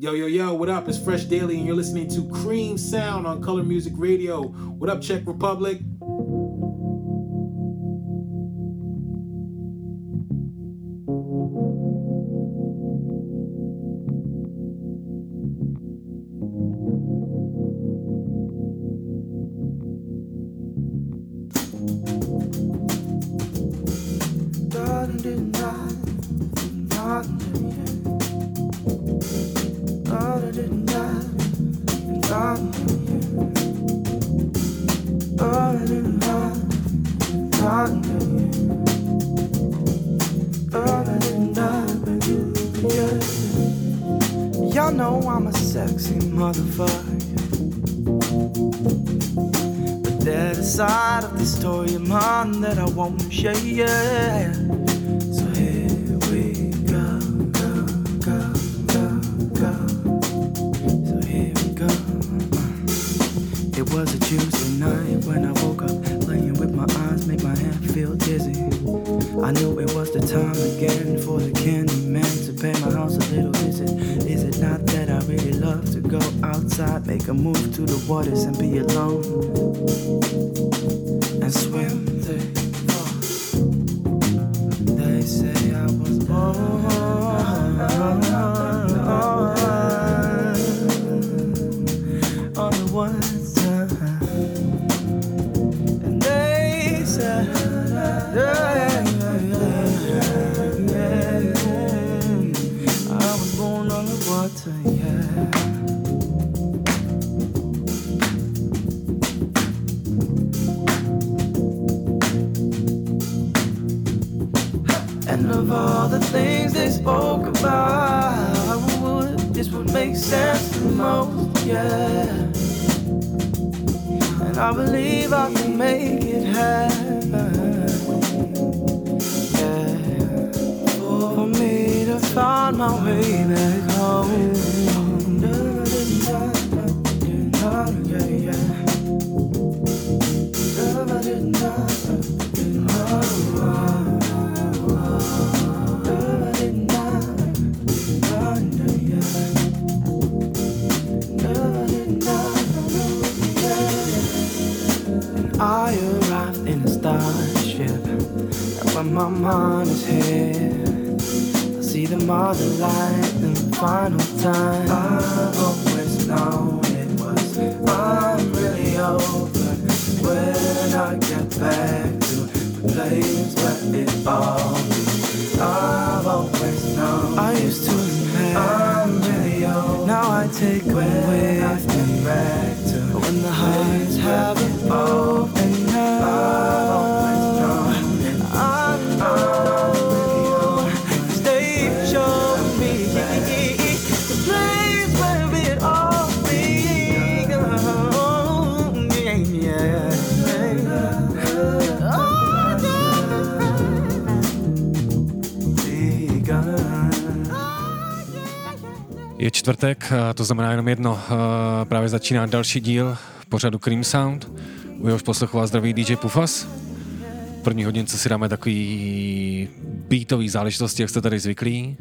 Yo, yo, yo, what up? It's Fresh Daily, and you're listening to Cream Sound on Color Music Radio. What up, Czech Republic? Znamená jenom jedno. Právě začíná další díl pořadu Cream Sound. U jehož poslechová zdraví DJ Pufas. V první hodince si dáme takový beatový záležitosti, jak jste tady zvyklí.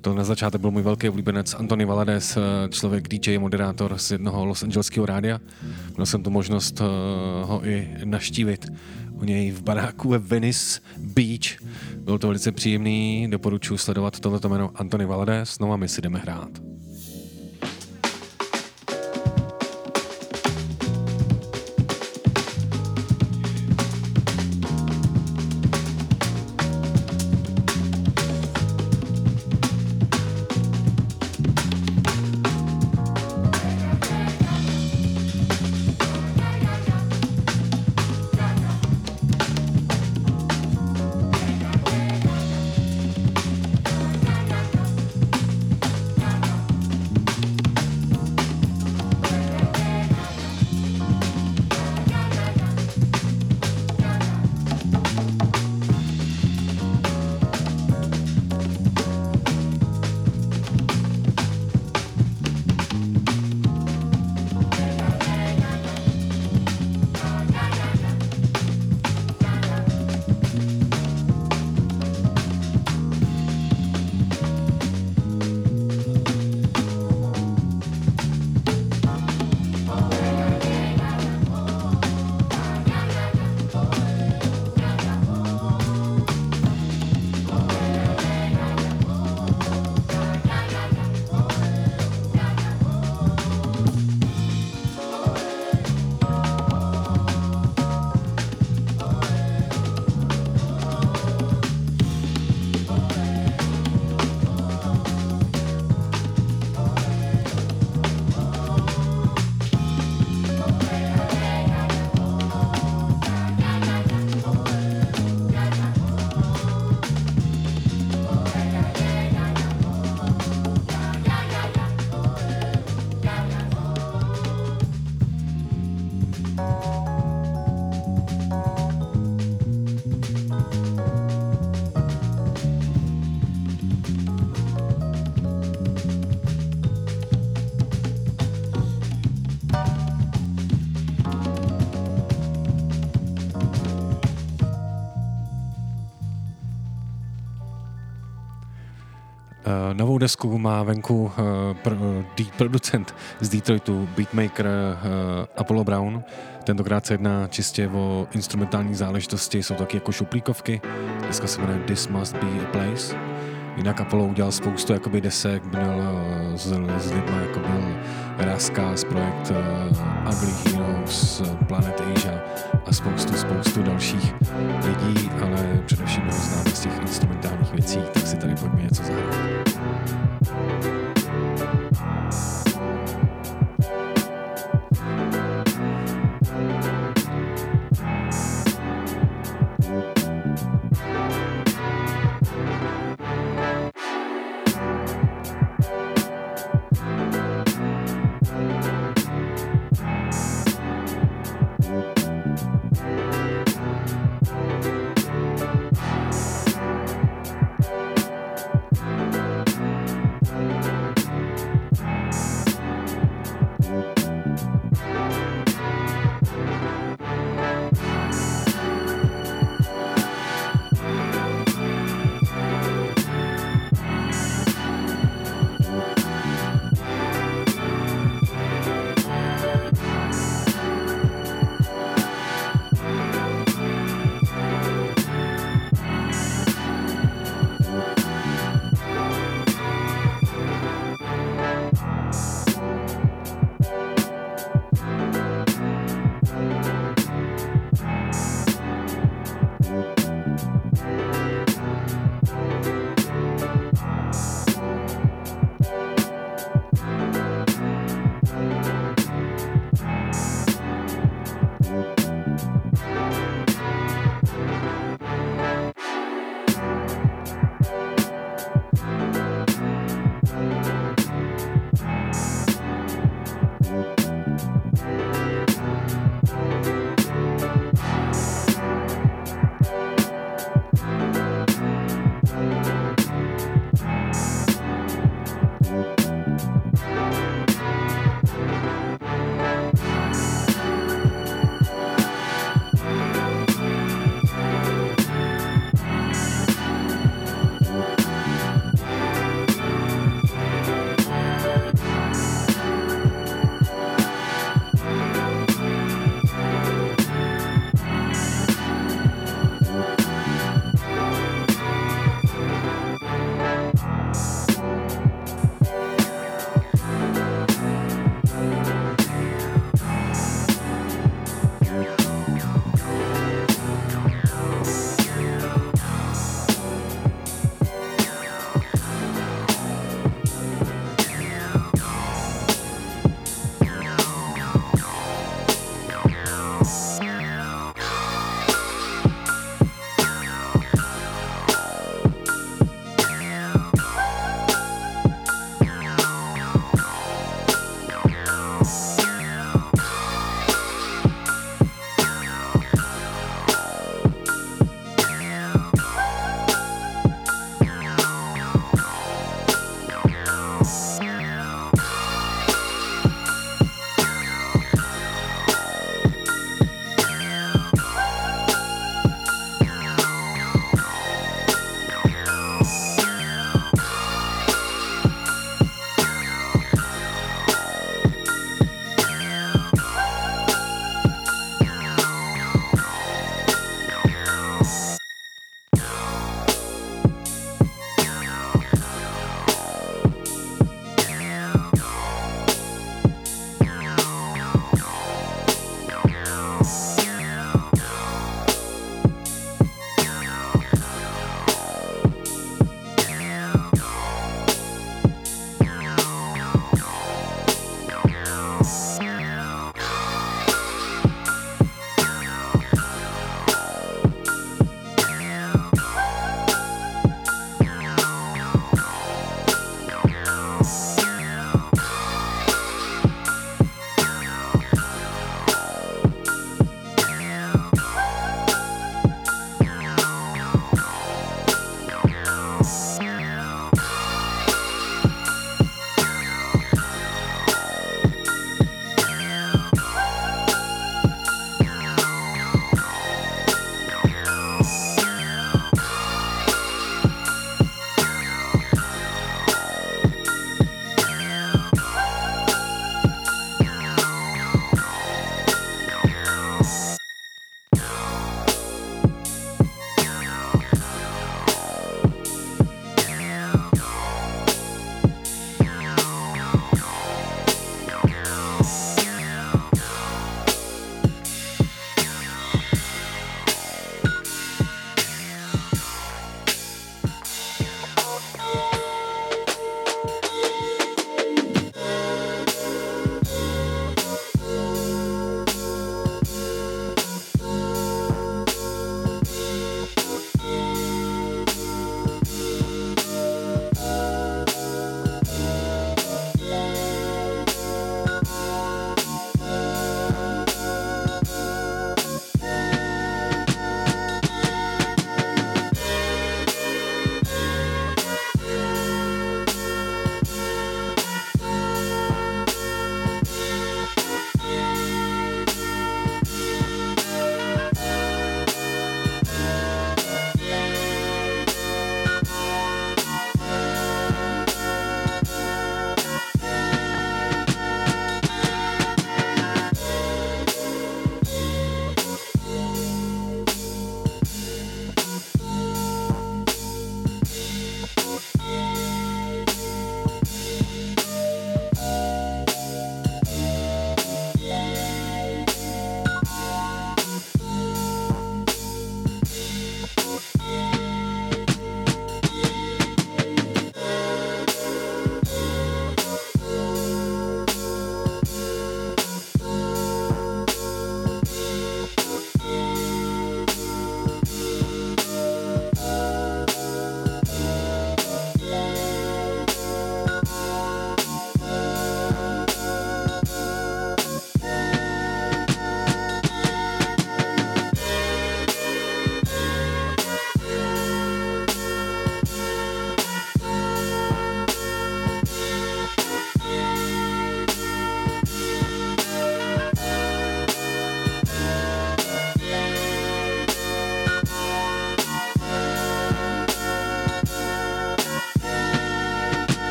To na začátek byl můj velký oblíbenec Antony Valades, člověk DJ, moderátor z jednoho Los Angeleského rádia. Měl jsem tu možnost ho i naštívit u něj v baráku ve Venice Beach. Bylo to velice příjemný, doporučuji sledovat tohleto jméno Antony Valades, no a my si jdeme hrát. Má venku pr- uh, producent z Detroitu, beatmaker uh, Apollo Brown. Tentokrát se jedná čistě o instrumentální záležitosti, jsou taky jako šuplíkovky. Deska se jmenuje This Must Be a Place. Jinak Apollo udělal spoustu jakoby desek, měl s, s lidmi, jako byl Raskas, projekt uh, Ugly Heroes, Planet Asia a spoustu, spoustu dalších lidí, ale především ho známe z těch instrumentálních věcí, tak si tady pojďme něco zahrát. Thank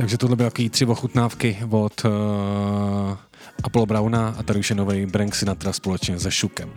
Takže tohle byly takový tři ochutnávky od uh, Apollo Browna a tady už je nový Brank Sinatra společně se Šukem.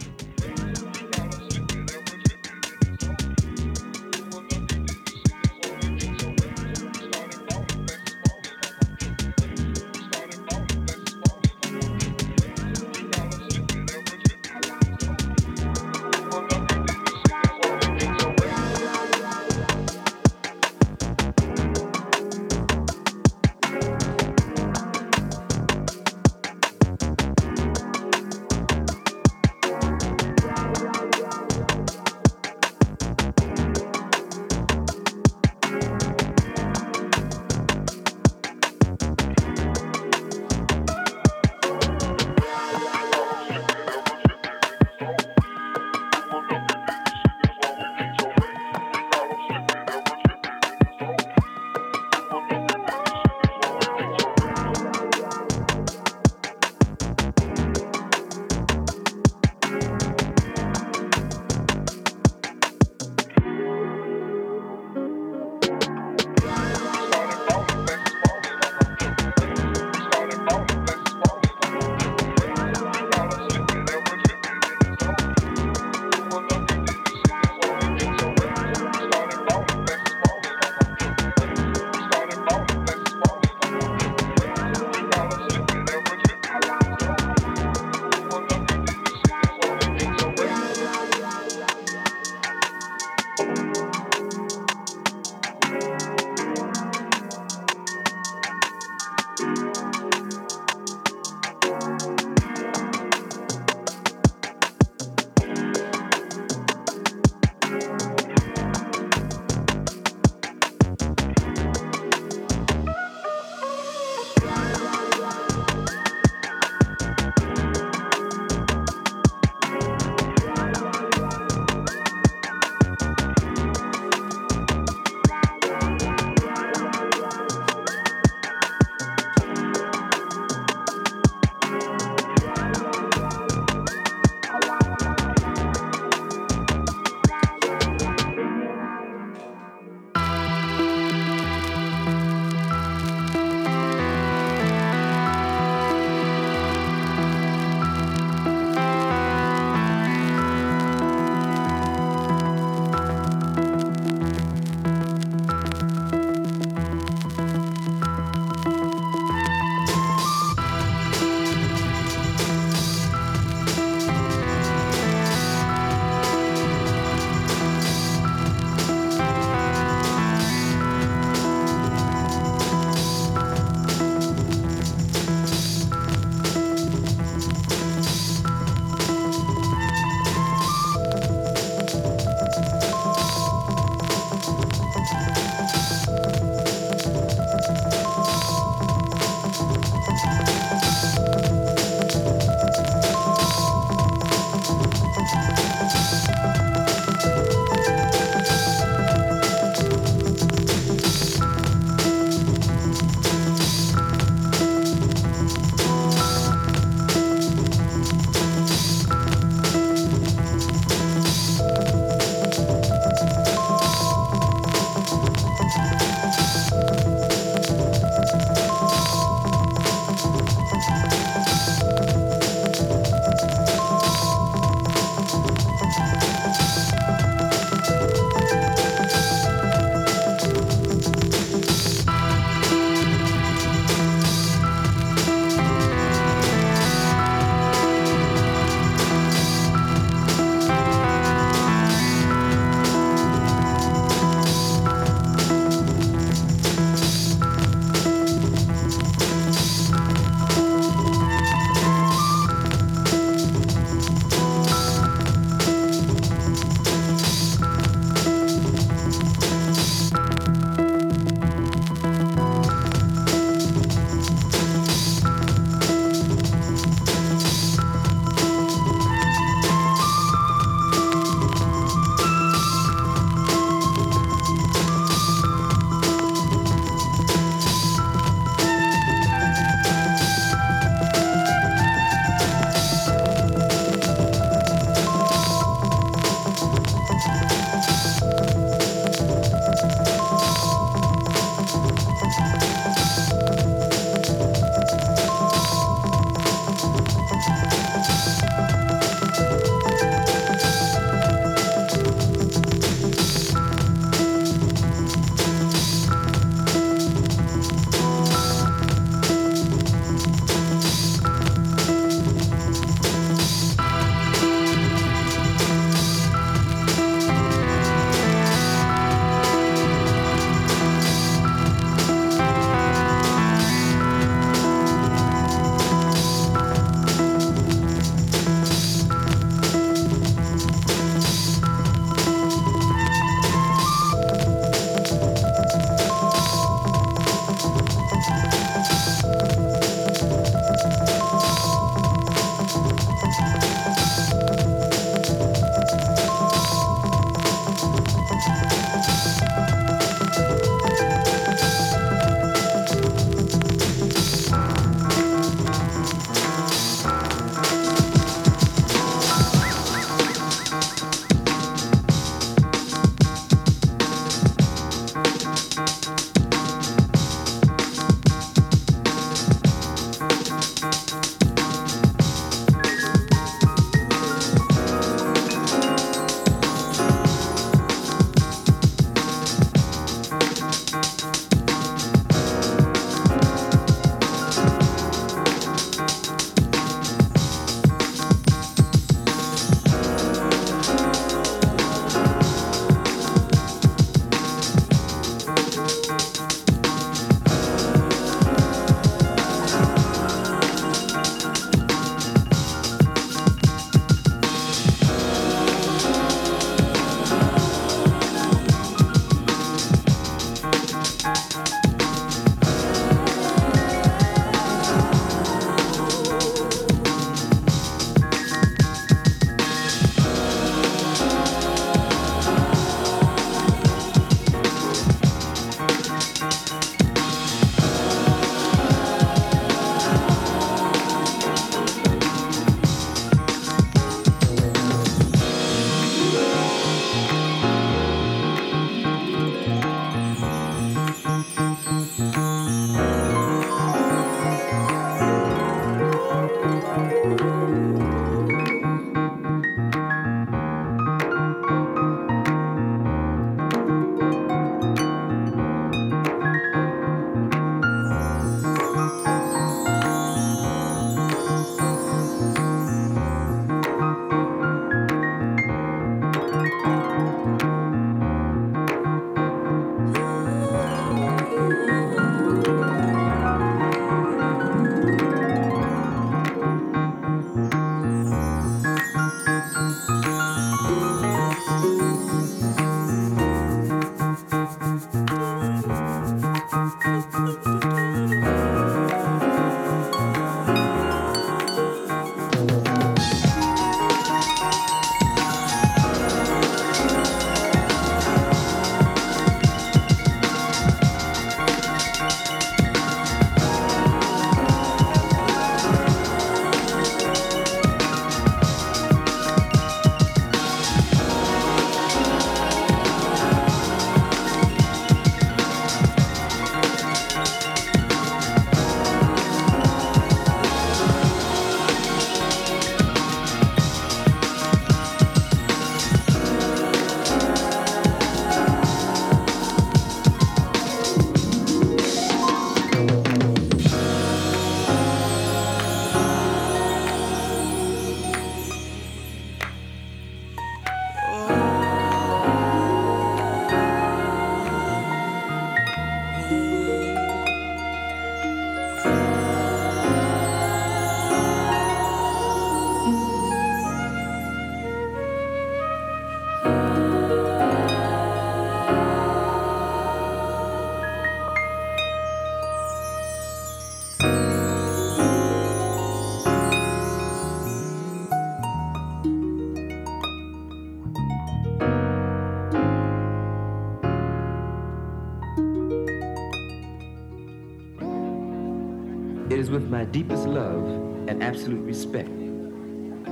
Deepest love and absolute respect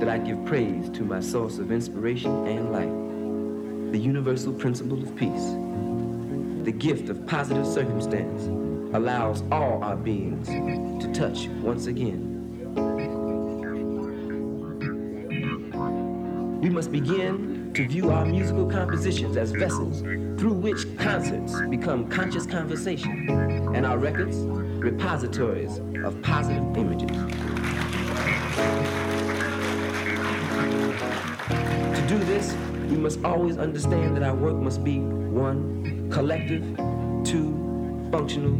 that I give praise to my source of inspiration and life, the universal principle of peace. The gift of positive circumstance allows all our beings to touch once again. We must begin to view our musical compositions as vessels through which concerts become conscious conversation and our records repositories of positive images. To do this, we must always understand that our work must be one, collective, two, functional,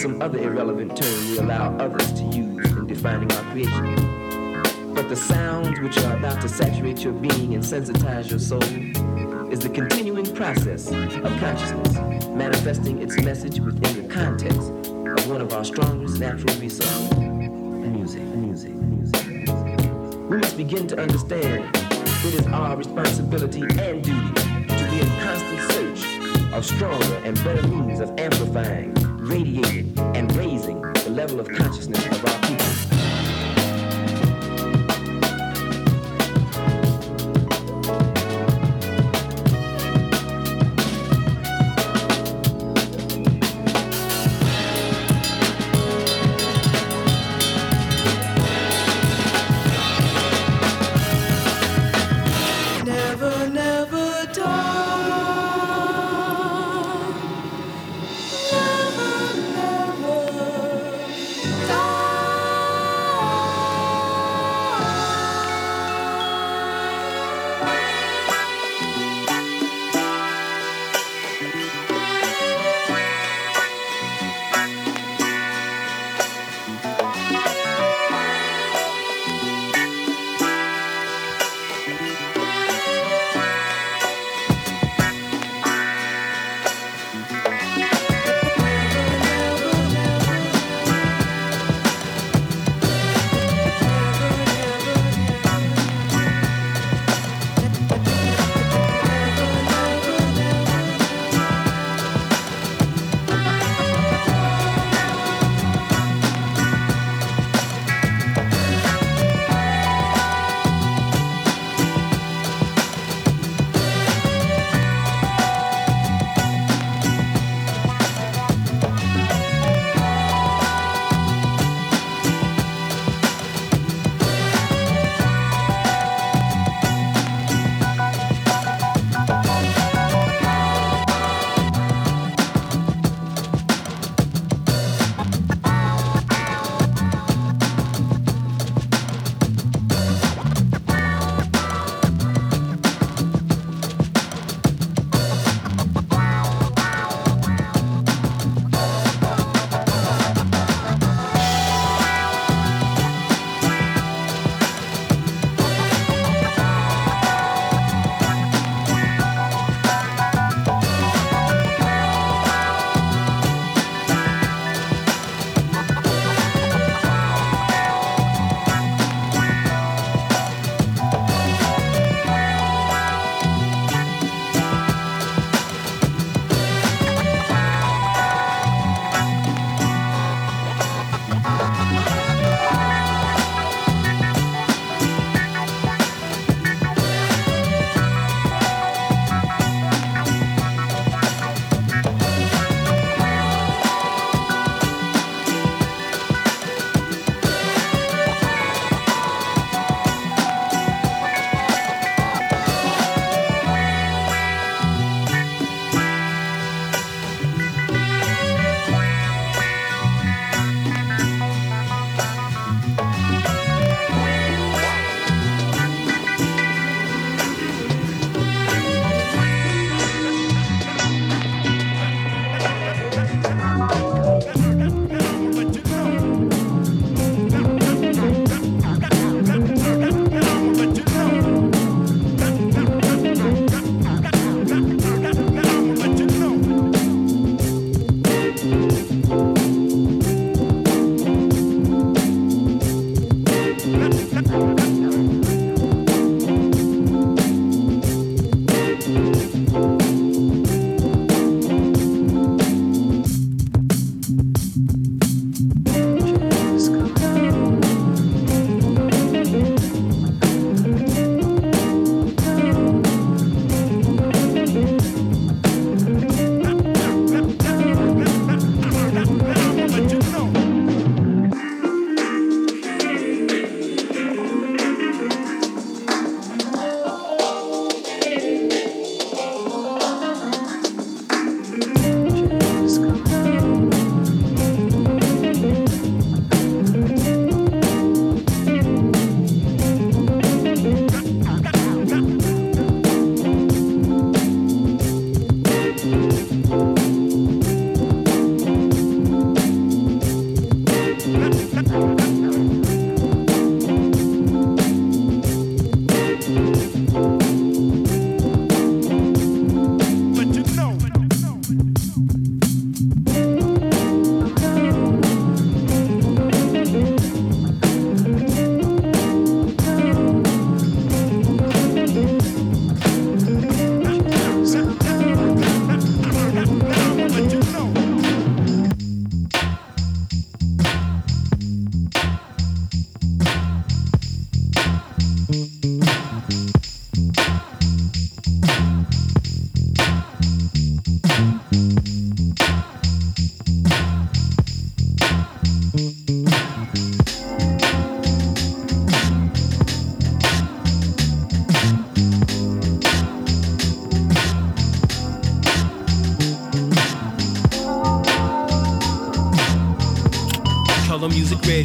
some other irrelevant term we allow others to use in defining our creation. But the sounds which are about to saturate your being and sensitize your soul is the continuing process of consciousness manifesting its message within the context of one of our strongest natural resources music, music, music. We must begin to understand it is our responsibility and duty to be in constant search of stronger and better means of amplifying, radiating, and raising the level of consciousness of our people.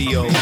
Radio.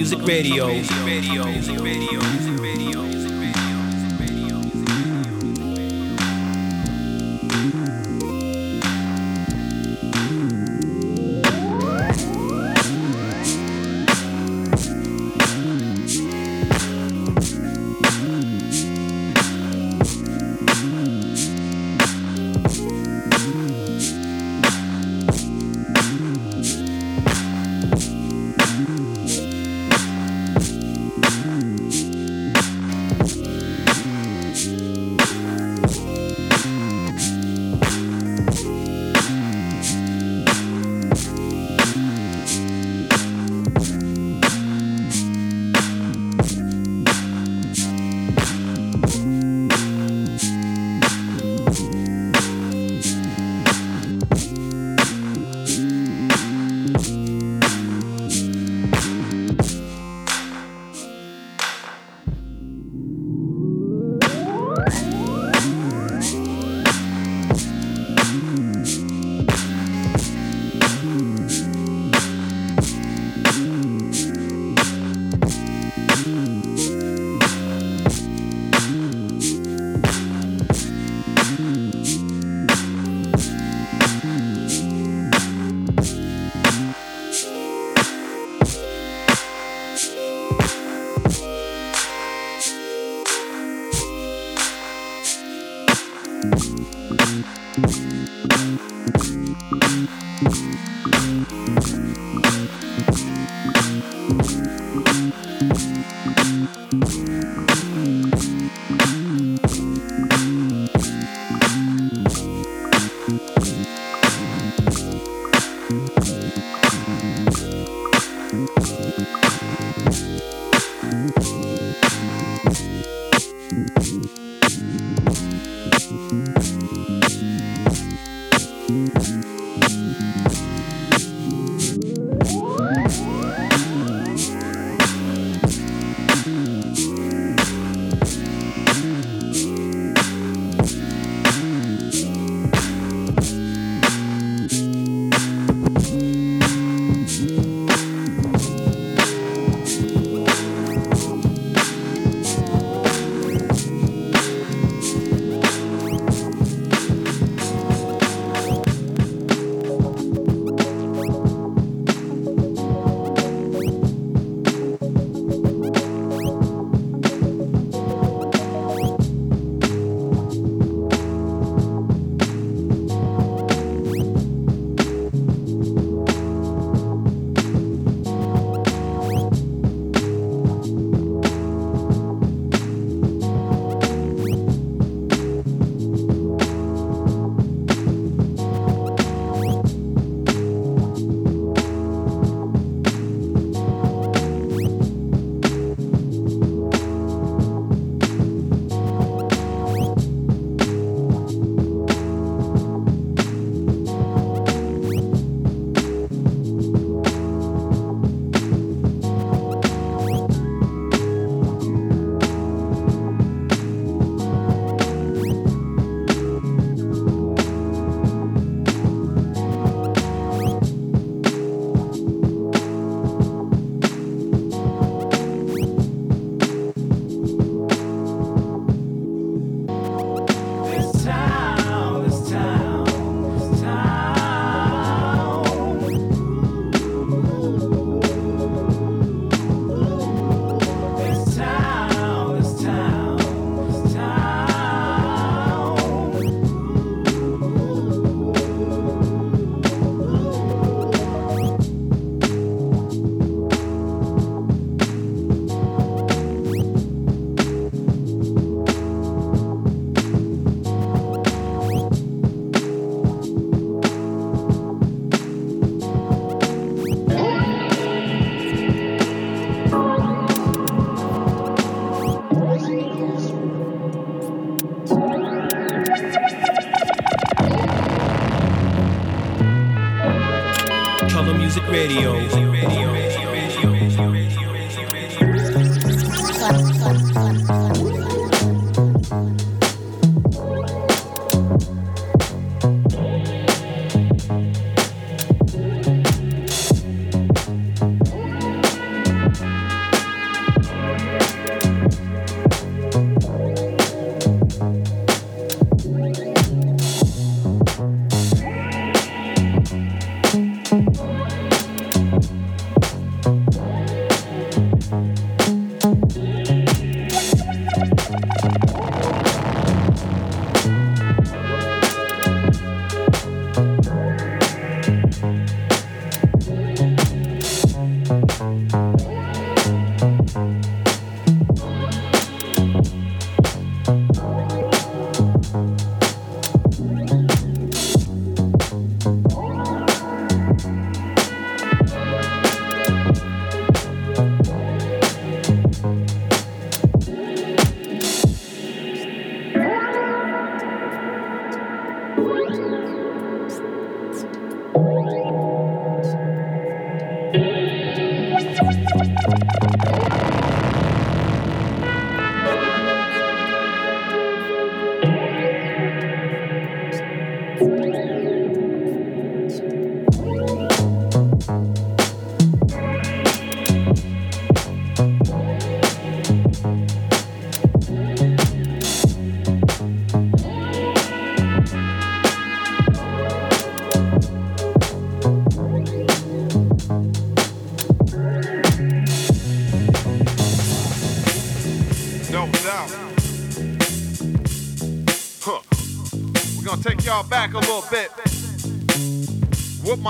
Music Radio.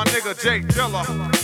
My nigga J Dilla.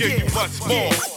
Give you much more.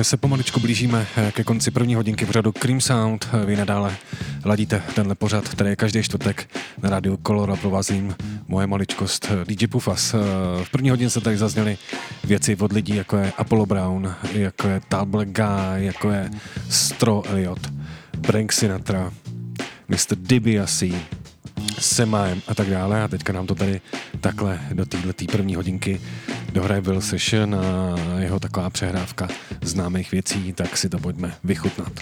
My se pomaličku blížíme eh, ke konci první hodinky pořadu Cream Sound. Eh, Vy nadále ladíte tenhle pořad, který je každý čtvrtek na rádiu Color a provázím moje maličkost eh, DJ Pufas. V první hodince tady zazněly věci od lidí, jako je Apollo Brown, jako je Tal Black Guy, jako je Stro Elliot, Frank Sinatra, Mr. DiBiase, Semaem a tak dále. A teďka nám to tady takhle do této první hodinky dohraje Will Session a jeho taková přehrávka známých věcí, tak si to pojďme vychutnat.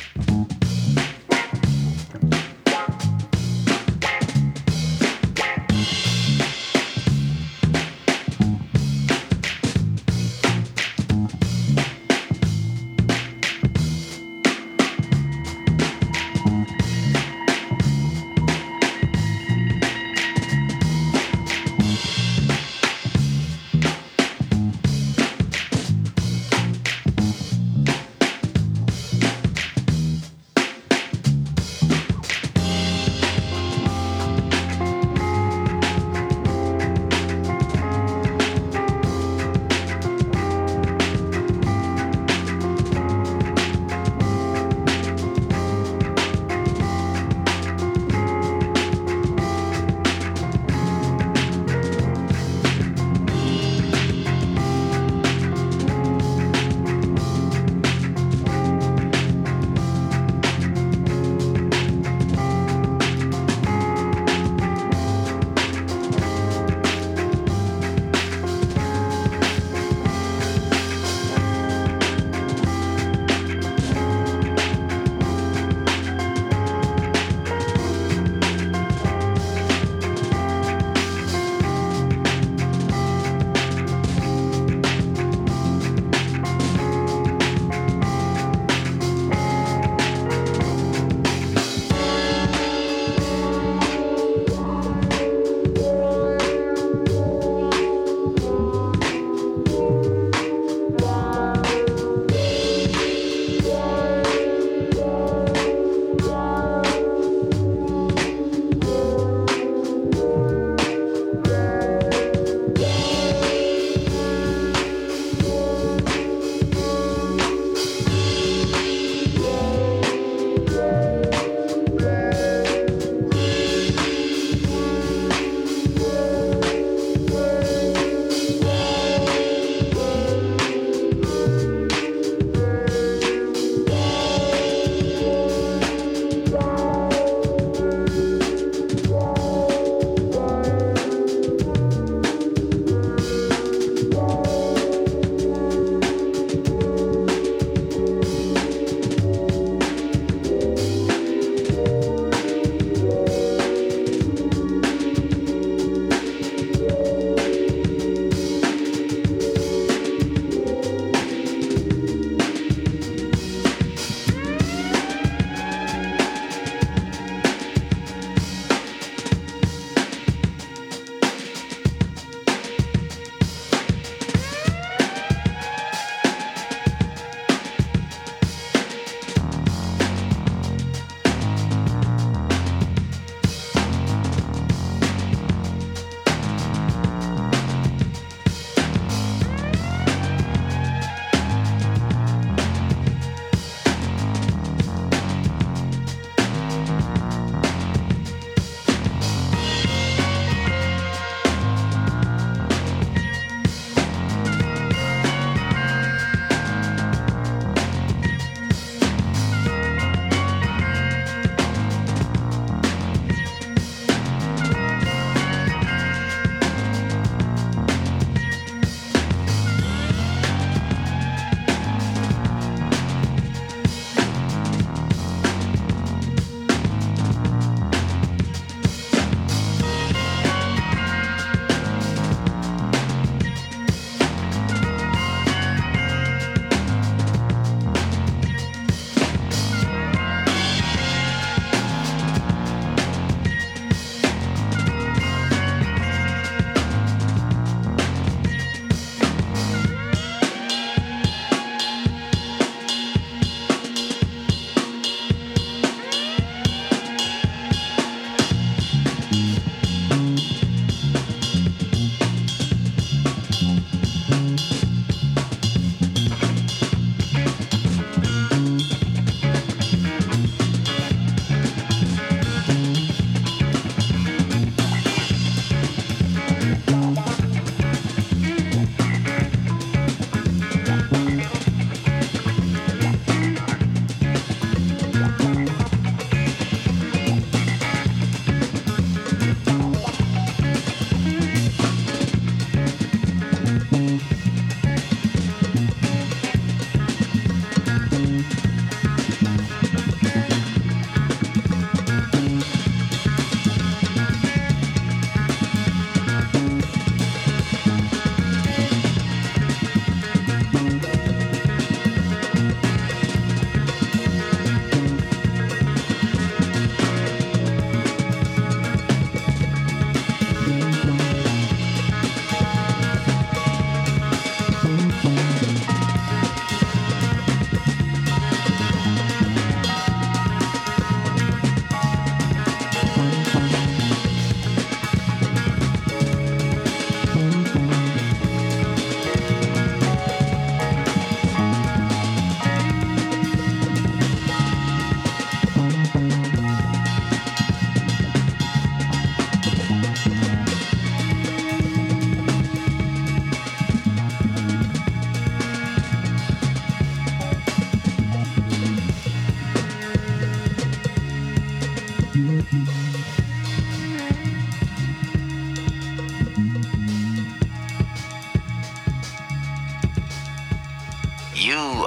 You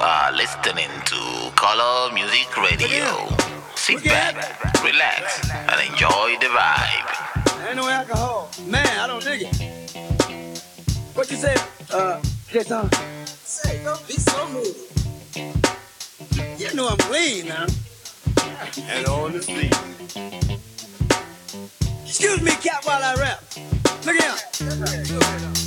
are listening to Color Music Radio. Sit back, relax, and enjoy the vibe. Ain't no alcohol. Man, I don't dig it. What you say, uh, Jason? Say, don't be so moody. You know I'm clean now. Huh? And on the scene. Excuse me, cat, while I rap. Look here.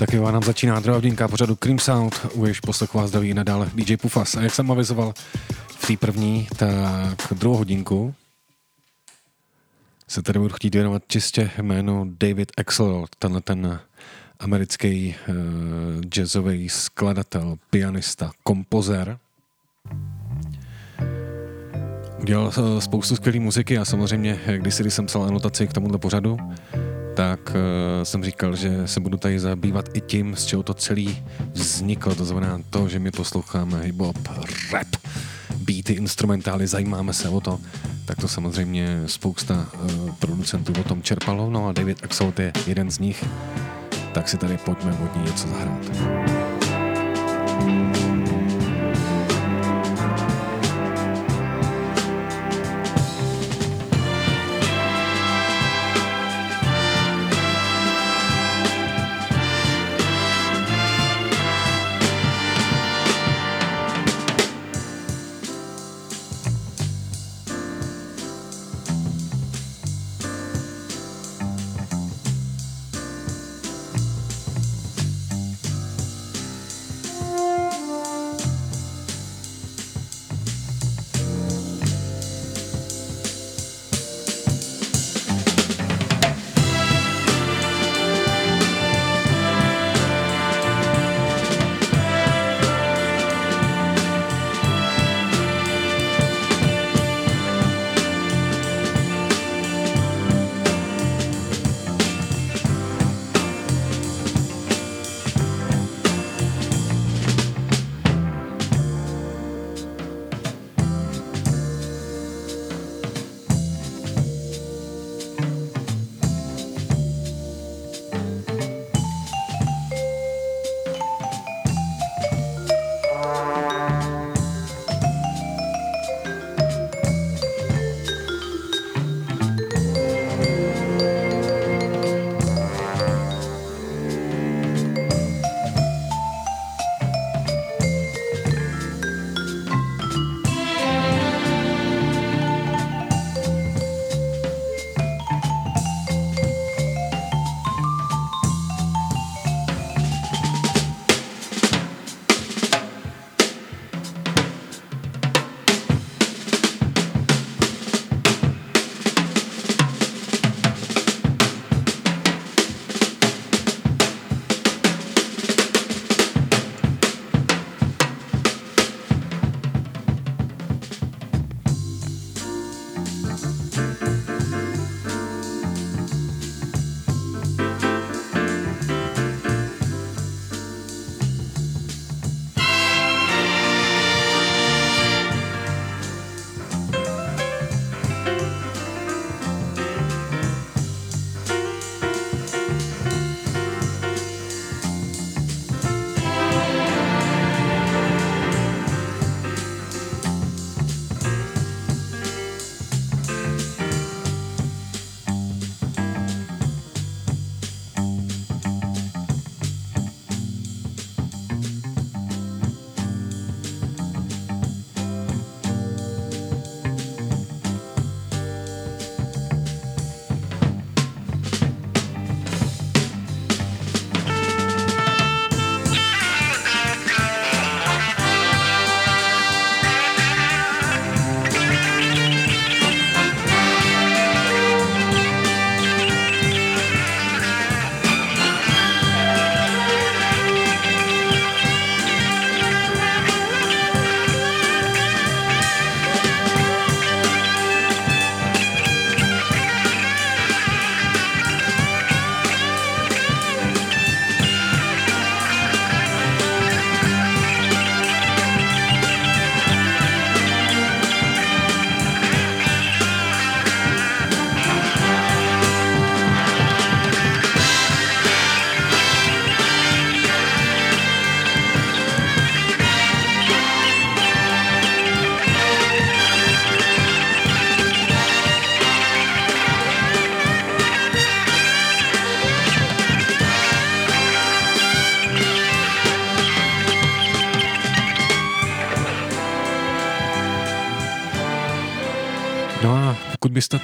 Tak jo, a nám začíná druhá hodinka pořadu Cream Sound, u jež poslechu vás zdraví nadále DJ Pufas. A jak jsem avizoval v té první, tak druhou hodinku se tady budu chtít věnovat čistě jménu David Axel, tenhle ten americký uh, jazzový skladatel, pianista, kompozer. Udělal uh, spoustu skvělé muziky a samozřejmě, eh, když jsem psal anotaci k tomuhle pořadu, tak uh, jsem říkal, že se budu tady zabývat i tím, z čeho to celý vzniklo, to znamená to, že my posloucháme hip-hop, rap, beaty, instrumentály, zajímáme se o to, tak to samozřejmě spousta uh, producentů o tom čerpalo, no a David Axel je jeden z nich, tak si tady pojďme od ní něco zahrát. Thank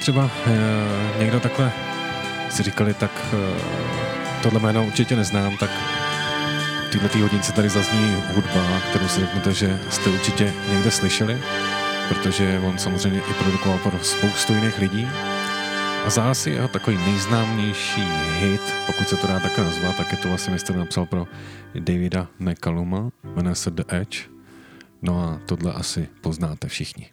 třeba e, někdo takhle si říkali, tak e, tohle jméno určitě neznám, tak v této hodince tady zazní hudba, kterou si řeknete, že jste určitě někde slyšeli, protože on samozřejmě i produkoval pro spoustu jiných lidí. A zase jeho takový nejznámější hit, pokud se to dá takhle nazvat, tak je to vlastně mistr napsal pro Davida McCalluma, jmenuje se The Edge. No a tohle asi poznáte všichni.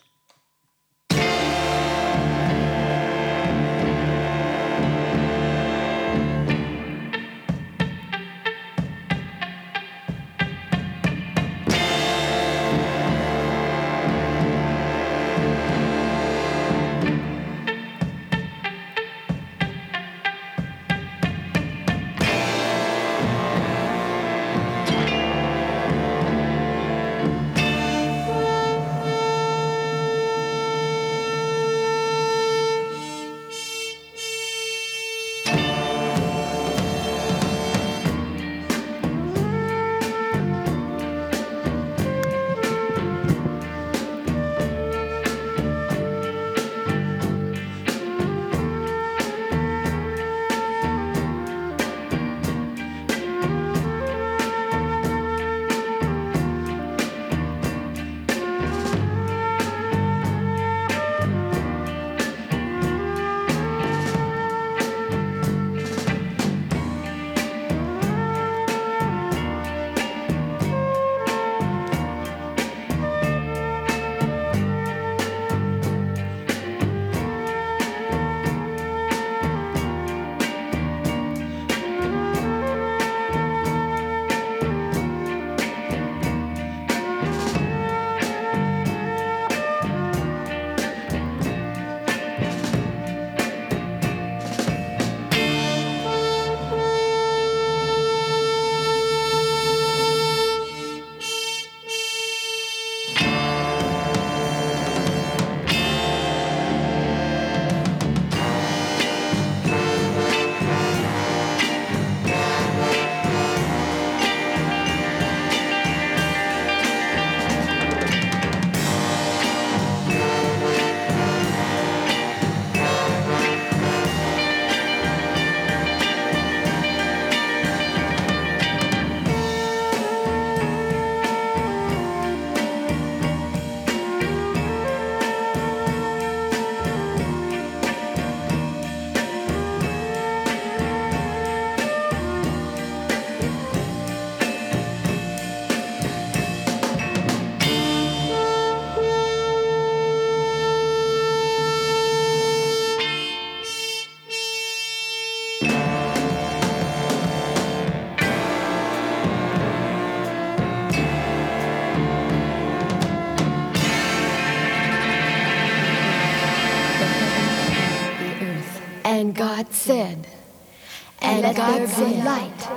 God said, and let there be light.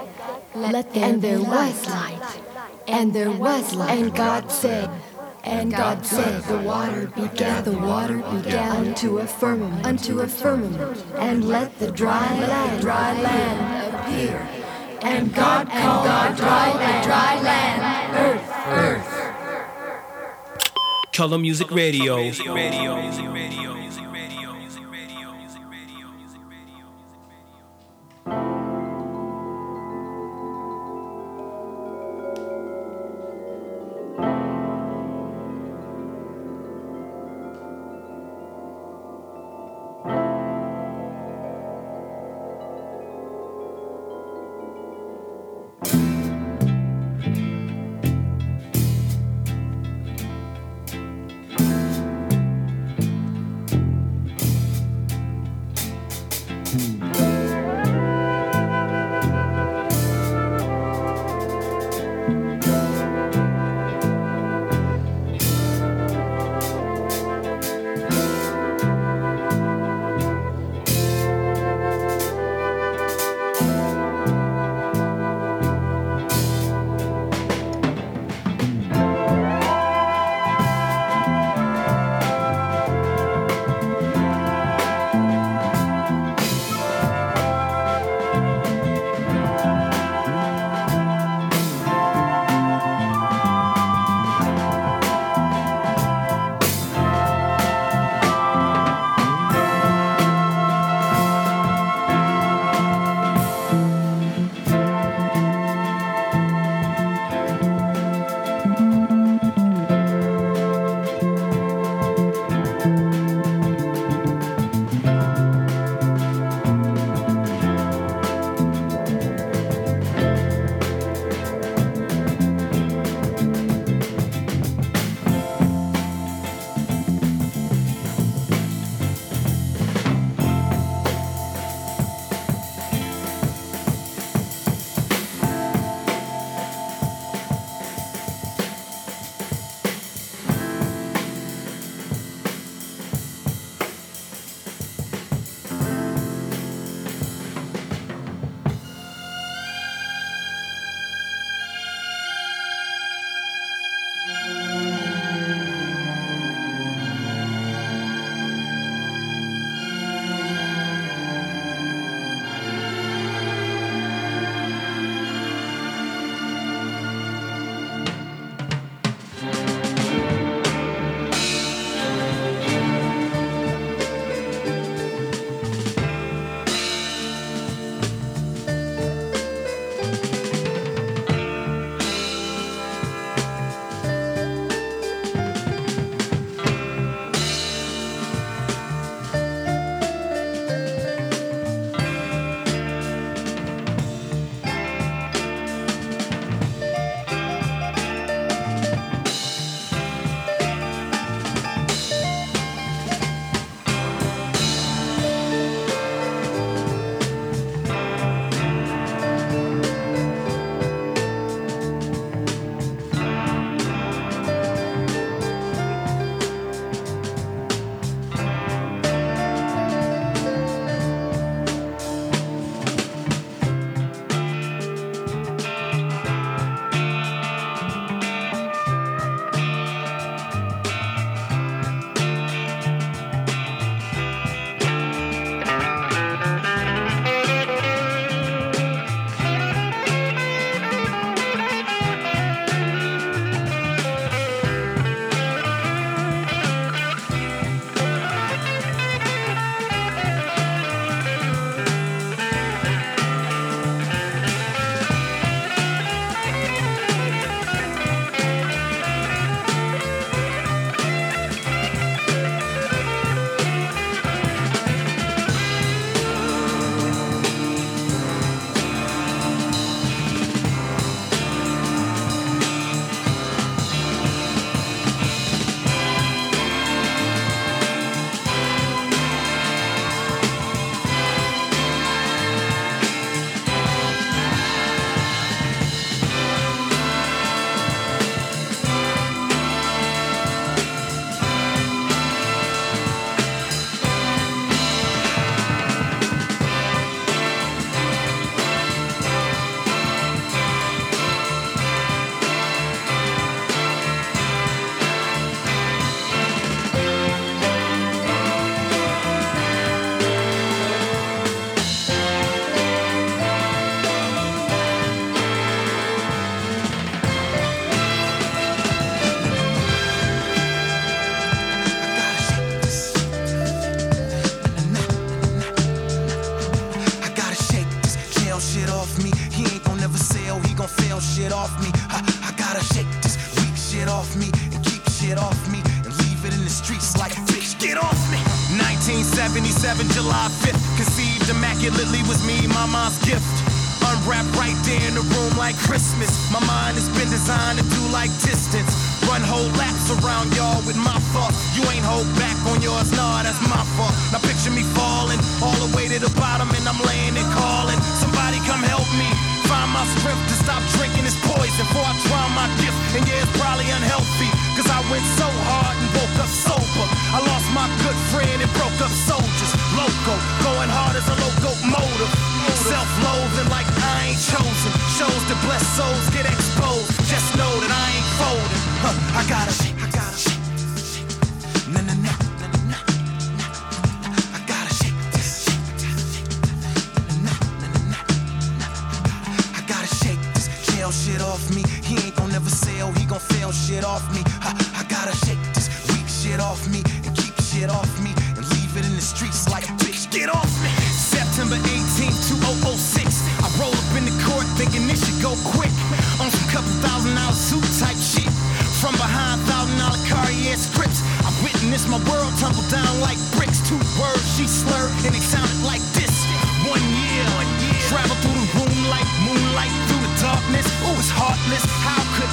Let there and there was light. And there was light. And God said, and God said, the water began, the water began unto a firmament, unto a firmament, and let the dry land, dry land appear. And God called God dry land, dry land, earth, earth. Color Music Radio. Before I try my gift. And yeah, it's probably unhealthy. Cause I went so hard and woke up sober. I lost my good friend and broke up soldiers. Loco, going hard as a. Self off me. I, I gotta shake this weak shit off me and keep shit off me and leave it in the streets like bitch. Get off me. September 18, 2006. I roll up in the court thinking this should go quick. On some couple thousand dollar suit type shit. From behind thousand dollar Cartier scripts. I witnessed my world tumble down like bricks. Two words she slurred and it sounded like this. One year, one year. Travel through the room like moonlight through the darkness. Ooh, it's heartless. How could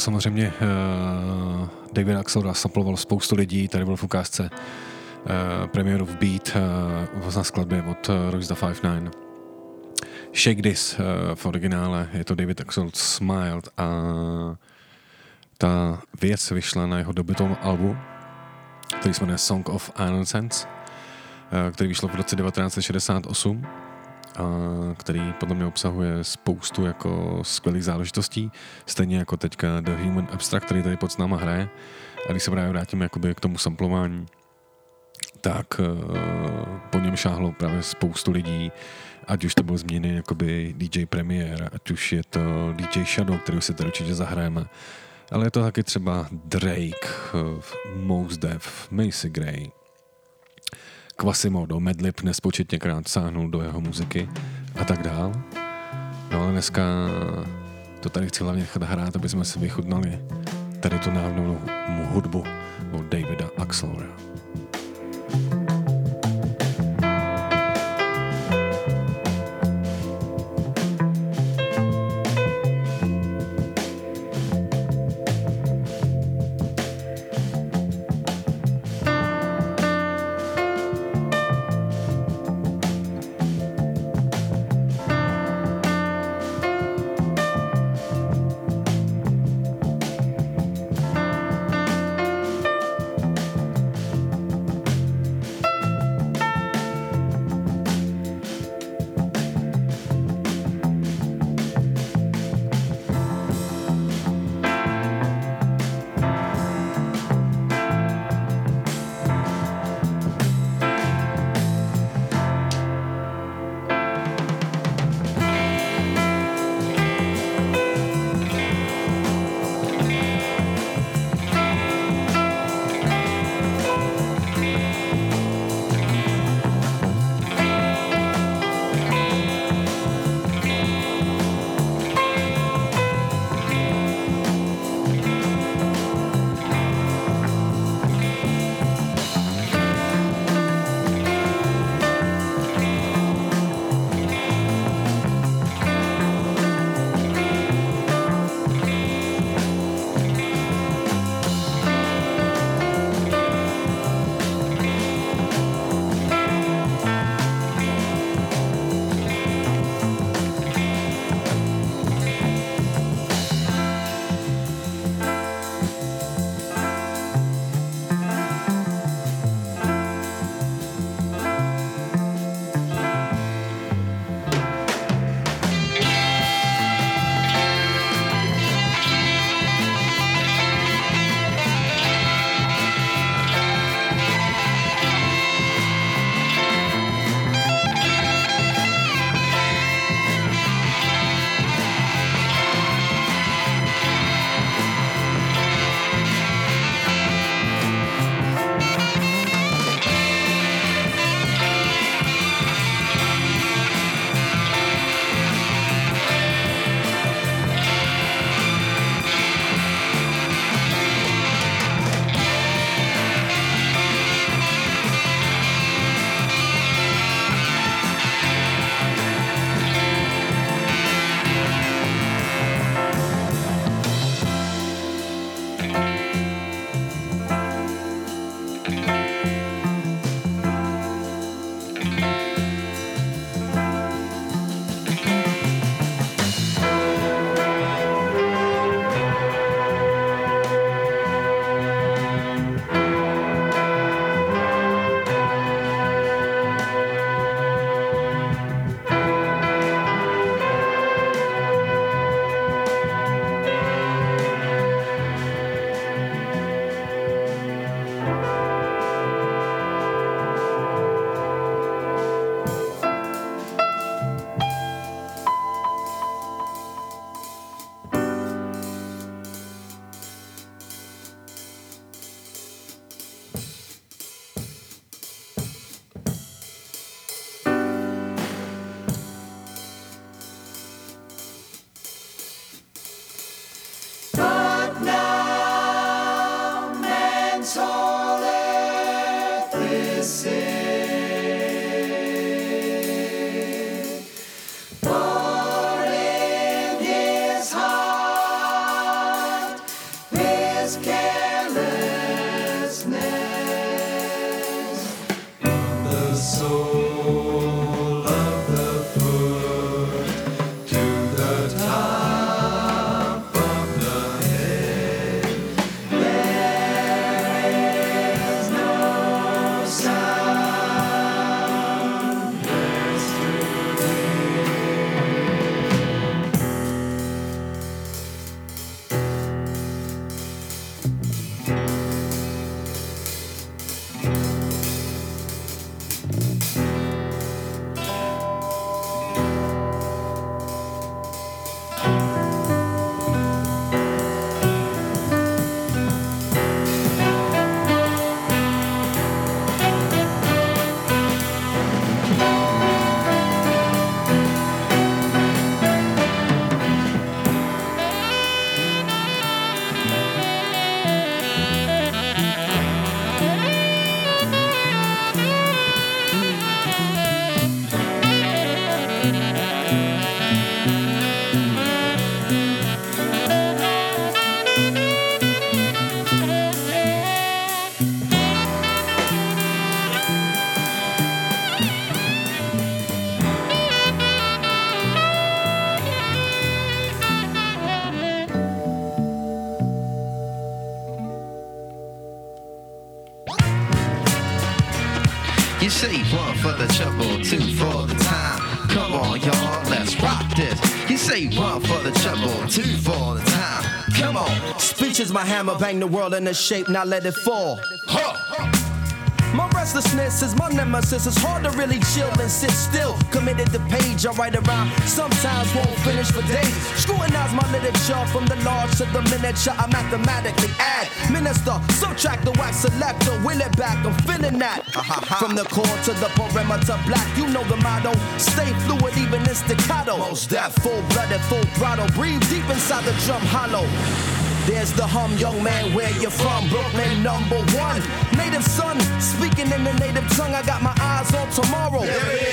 samozřejmě uh, David Axelrod saploval spoustu lidí, tady byl v ukázce uh, premiéru v Beat uh, na skladbě od uh, Royce 59. Shake This uh, v originále, je to David Axelrod Smiled a ta věc vyšla na jeho dobytom albu, který se jmenuje Song of Innocence, uh, který vyšlo v roce 1968 a který podle mě obsahuje spoustu jako skvělých záležitostí, stejně jako teďka The Human Abstract, který tady pod s náma hraje. A když se právě vrátím jakoby k tomu samplování, tak uh, po něm šáhlo právě spoustu lidí, ať už to byl změny jakoby DJ Premier, ať už je to DJ Shadow, který si tady určitě zahrajeme, ale je to taky třeba Drake, uh, Mos Def, Macy Gray, Quasimodo, Medlib nespočetněkrát sáhnul do jeho muziky a tak dál. No ale dneska to tady chci hlavně nechat hrát, aby jsme si vychutnali tady tu návnou hudbu od Davida Axelra. Trouble, two for the time. Come on, y'all, let's rock this. You say one for the trouble, two for the time. Come on. Speech is my hammer, bang the world into shape, now let it fall. My restlessness is my nemesis. It's hard to really chill and sit still. Committed to page, I write around. Sometimes won't finish for days. Scrutinize my literature from the large to the miniature. I mathematically add. Minister, subtract the wax selector. Will it back, I'm feeling that. Uh-huh. From the core to the perimeter black. You know the motto. Stay fluid, even in staccato. Most that full blooded, full throttle. Breathe deep inside the drum hollow. There's the hum, young man, where you from? Brooklyn number one. Native son, speaking in the native tongue. I got my eyes on tomorrow.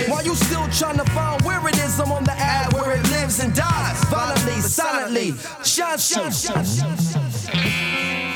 While you still trying to find where it is, I'm on the ad where it lives and dies. Violently, silently. Shine, shine, shine, shine, shine.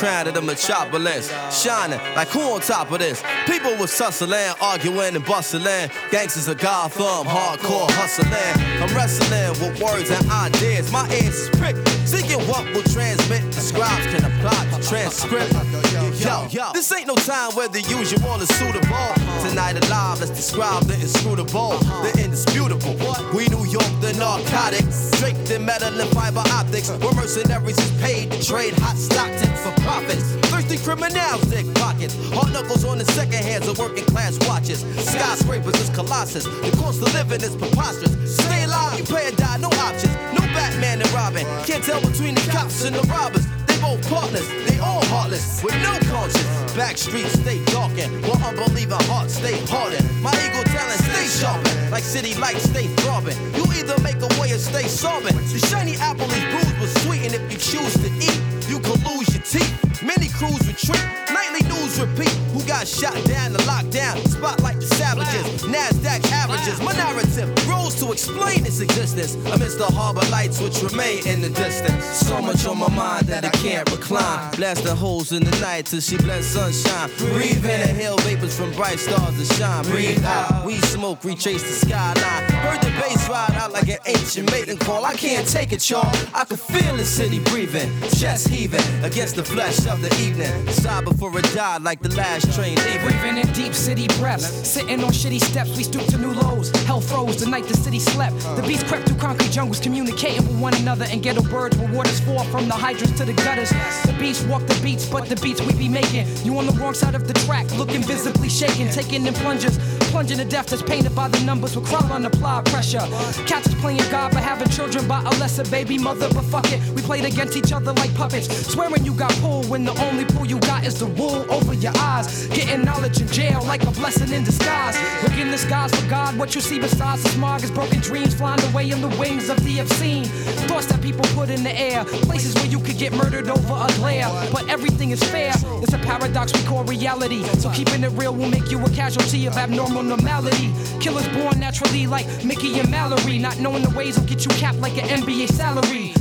Crown of the metropolis, shining like who on top of this? People was tussling, arguing and bustling. Gangsters of Gotham, hardcore hustling. I'm wrestling with words and ideas. My ears is pricked. Seeking what will transmit, the scribes can apply the transcript. Yo, yo, this ain't no time where the usual is suitable. Tonight alive, let's describe the inscrutable, the indisputable. We New York, the narcotics, draped in metal and fiber optics. Where mercenaries is paid to trade hot stock tips for profits. Thirsty criminals dig pockets. Hard knuckles on the second hands of working class watches. Skyscrapers is colossus. The cost of living is preposterous. Stay alive, you pay or die, no options. No Batman and Robin. Can't tell between the cops and the robbers. Partners, they all heartless, with no conscience. Back streets stay darkened, while unbelieving hearts stay hardened. My ego talent stay sharpened, like city lights stay throbbing. You either make a way or stay sobbing. The shiny apple is bruised with sweet, and if you choose to eat, you could lose your teeth. Many crews retreat, repeat. Who got shot down to lockdown? Spotlight the savages, NASDAQ averages. My narrative grows to explain its existence amidst the harbor lights which remain in the distance. So much on my mind that I can't recline. Blasting holes in the night till she blends sunshine. Breathe in, inhale vapors from bright stars that shine. Breathe out, we smoke, retrace the skyline. Heard the bass ride out like an ancient mating call. I can't take it, y'all. I can feel the city breathing, chest heaving against the flesh of the evening. Sigh before it died like the last train leaving. Breathing in deep city breaths. Sitting on shitty steps, we stoop to new lows. Hell froze the night the city slept. The beats crept through concrete jungles, communicating with one another. And ghetto birds where waters fall from the hydrants to the gutters. The beats walk the beats, but the beats we be making. You on the wrong side of the track, looking visibly shaken. Taking in plungers, plunging to death that's painted by the numbers. With crowd on the applied pressure. Cats is playing God for having children by a lesser baby mother. But fuck it, we played against each other like puppets. Swearing you got pulled when the only pull you got is the wool over your eyes. Getting knowledge in jail like a blessing in disguise. Look in the skies for God, what you see besides the smog is broken dreams flying away in the wings of the obscene. Thoughts that people put in the air, places where you could get murdered over a glare. But everything is fair, it's a paradox we call reality. So keeping it real will make you a casualty of abnormal normality. Killers born naturally like Mickey and Mallory, not knowing the ways will get you capped like an NBA salary.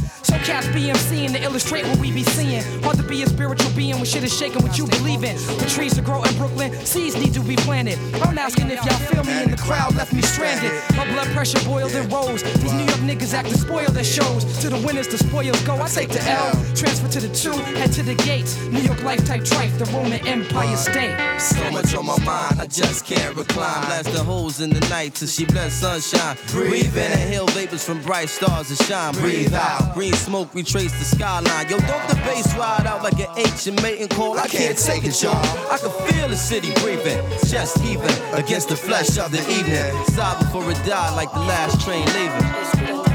Cats BMCing to illustrate what we be seeing. Hard to be a spiritual being when shit is shaking what you believe in. The trees to grow in Brooklyn, seeds need to be planted. I'm asking if y'all feel me and the crowd left me stranded. My blood pressure boiled and rose. These New York niggas act to spoil their shows. To the winners, the spoils go. I take the L, transfer to the two, head to the gates. New York life type trife, the Roman Empire state. So much on my mind, I just can't recline. Blast the holes in the night till she blends sunshine. Breathe in, inhale vapors from bright stars that shine. Breathe out, green smoke, retrace the skyline. Yo, don't the bass ride out like an ancient mating call. I can't take it, y'all. I can feel the city breathing, chest heaving against the flesh of the evening. Sobbing for it died like the last train leaving.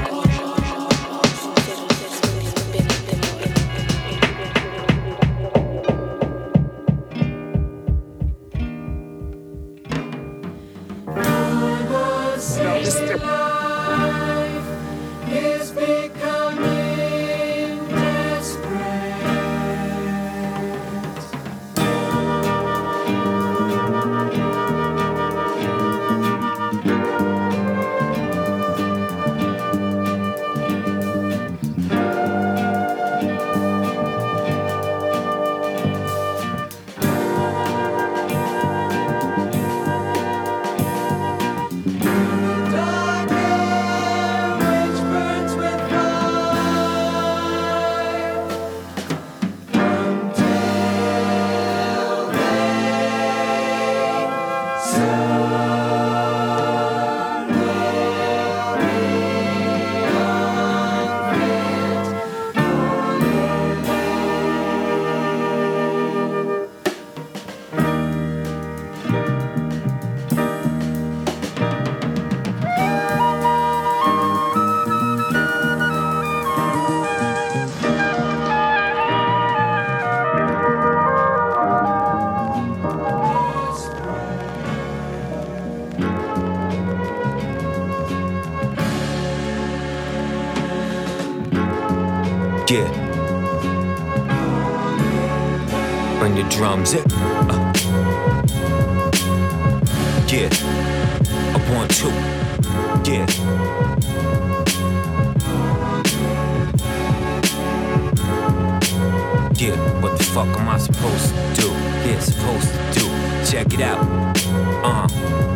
Check it out. Uh.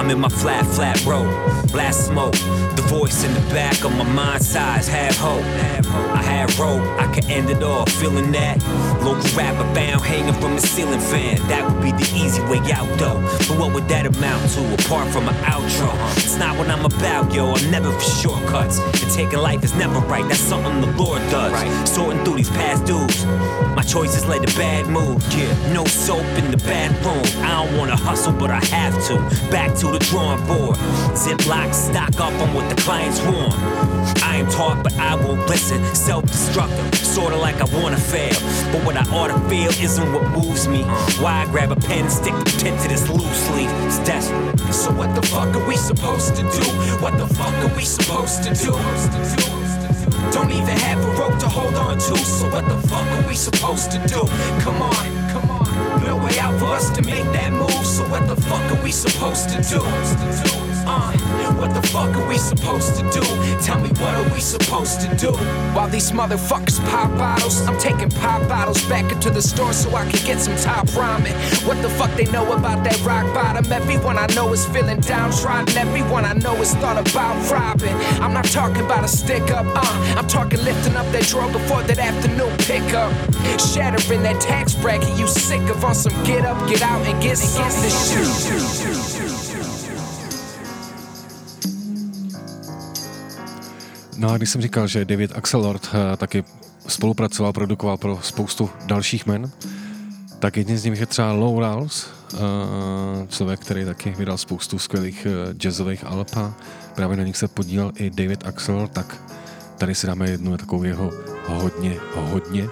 I'm in my flat, flat road. Blast smoke. The voice in the back of my mind size. Have hope. I had rope. I could end it all. Feeling that. Local rapper found hanging from the ceiling fan. That would be the easy way out though. But what would that amount to apart from an outro? It's not what I'm about, yo. I'm never for shortcuts. And taking life is never right. That's something the Lord does. Right. Sorting through these past dues. My choices led to bad mood. Yeah, no soap in the bathroom. I don't wanna hustle, but I have to. Back to the drawing board. Ziploc stock up on what the clients want. I am taught, but I won't listen. Self-destructive, sorta like I wanna fail. But what I ought to feel isn't what moves me. Why I grab a pen and stick the pen to this loose leaf? It's desperate. So what the fuck are we supposed to do? What the fuck are we supposed to do? Don't even have a rope to hold on to. So what the fuck are we supposed to do? Come on, come on. No way out for us to make that move. So what the fuck are we supposed to do? What the fuck are we supposed to do? Tell me what are we supposed to do? While these motherfuckers pop bottles, I'm taking pop bottles back into the store so I can get some top ramen. What the fuck they know about that rock bottom? Everyone I know is feeling downtrodden. Everyone I know is thought about robbing. I'm not talking about a stick up, uh, I'm talking lifting up that drawer before that afternoon pickup. Shattering that tax bracket you sick of on some get up, get out, and get something to shoot. No a když jsem říkal, že David Axelrod eh, taky spolupracoval, produkoval pro spoustu dalších men, tak jedním z nich je třeba Low Rawls, eh, člověk, který taky vydal spoustu skvělých eh, jazzových alb a právě na nich se podílel i David Axelrod, tak tady si dáme jednu takovou jeho hodně, hodně,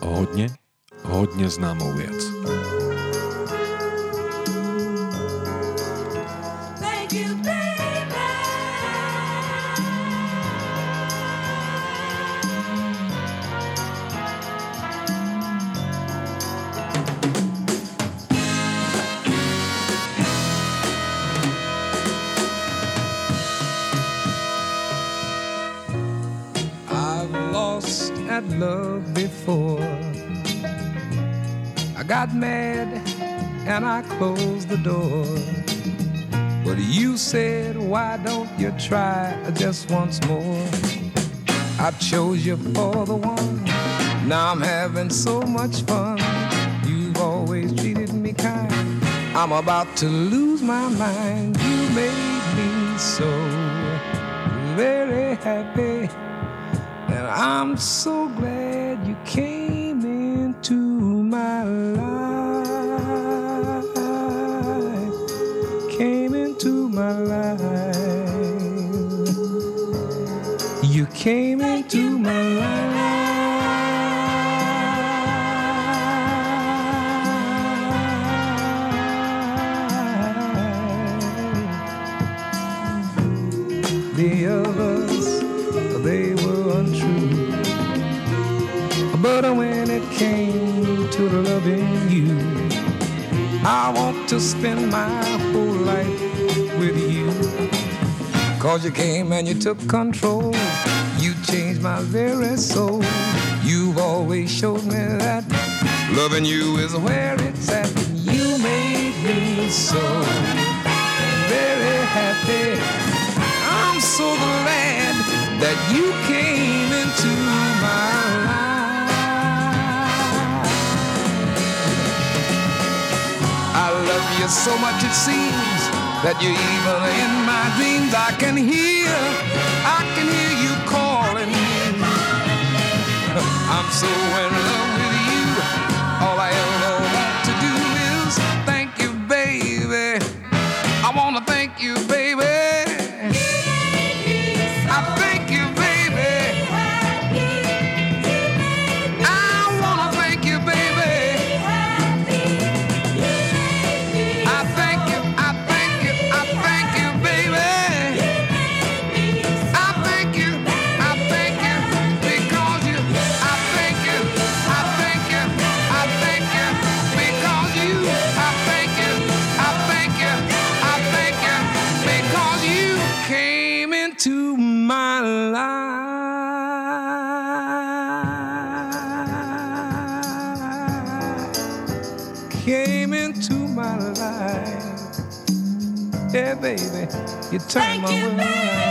hodně, hodně známou věc. Closed the door. But you said, why don't you try just once more? I chose you for the one. Now I'm having so much fun. You've always treated me kind. I'm about to lose my mind. You made me so very happy. And I'm so glad you came into my life. My life. You came into my life. The others, they were untrue. But when it came to loving you, I want to spend my whole life with you. Cause you came and you took control. You changed my very soul. You've always showed me that loving you is where it's at. You made me so very happy. I'm so glad that you came into my life. I love you so much it seems that you're evil in my dreams. I can hear, I can hear you calling. I'm so in love Your time, Thank you,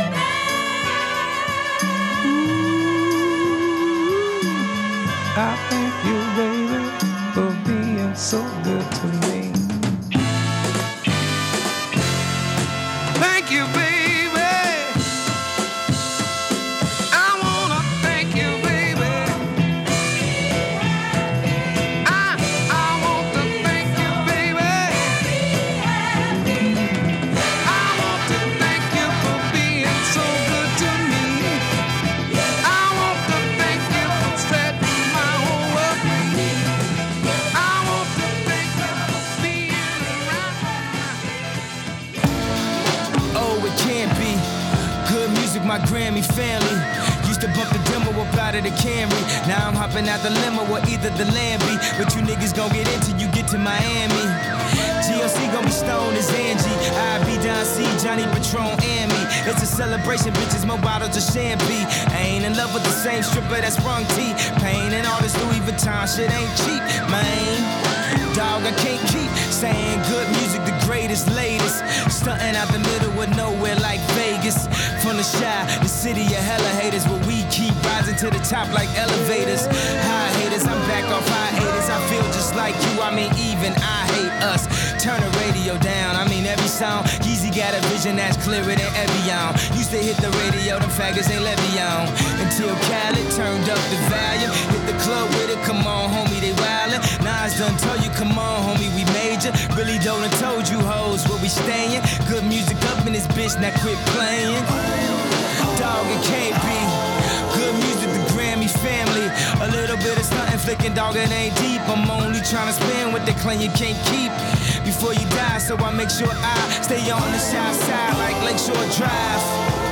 out of the Camry. Now I'm hopping out the limo or either the Lambie. But you niggas gon' get into you get to Miami. GLC gon' be stoned as Angie. I be Don C, Johnny Patron, and me. It's a celebration, bitches, more bottles of champagne. I ain't in love with the same stripper that's sprung T. Pain and all this Louis Vuitton shit ain't cheap, man. Dog, I can't keep saying good music, the greatest, latest. Stunting out the middle of nowhere like Vegas. From the Chi, the city of hella haters, where we keep rising to the top like elevators. High haters, I'm back off high haters. I feel just like you, I mean, even I hate us. Turn the radio down, I mean, every song. Yeezy got a vision that's clearer than Evian. Used to hit the radio, them faggots ain't Levion. Until Khaled turned up the volume. Hit the club with it, come on, homie, they wildin'. Nas done told you, come on, homie, we major. Really don't have told you hoes where we stayin'. Good music up in this bitch, now quit playin'. Dog, it can't be. Good music, the Grammy family. A little bit of stunting, flicking, dog, it ain't deep. I'm only trying to spend what they claim you can't keep. Before you die, so I make sure I stay on the south side like Lakeshore Drive.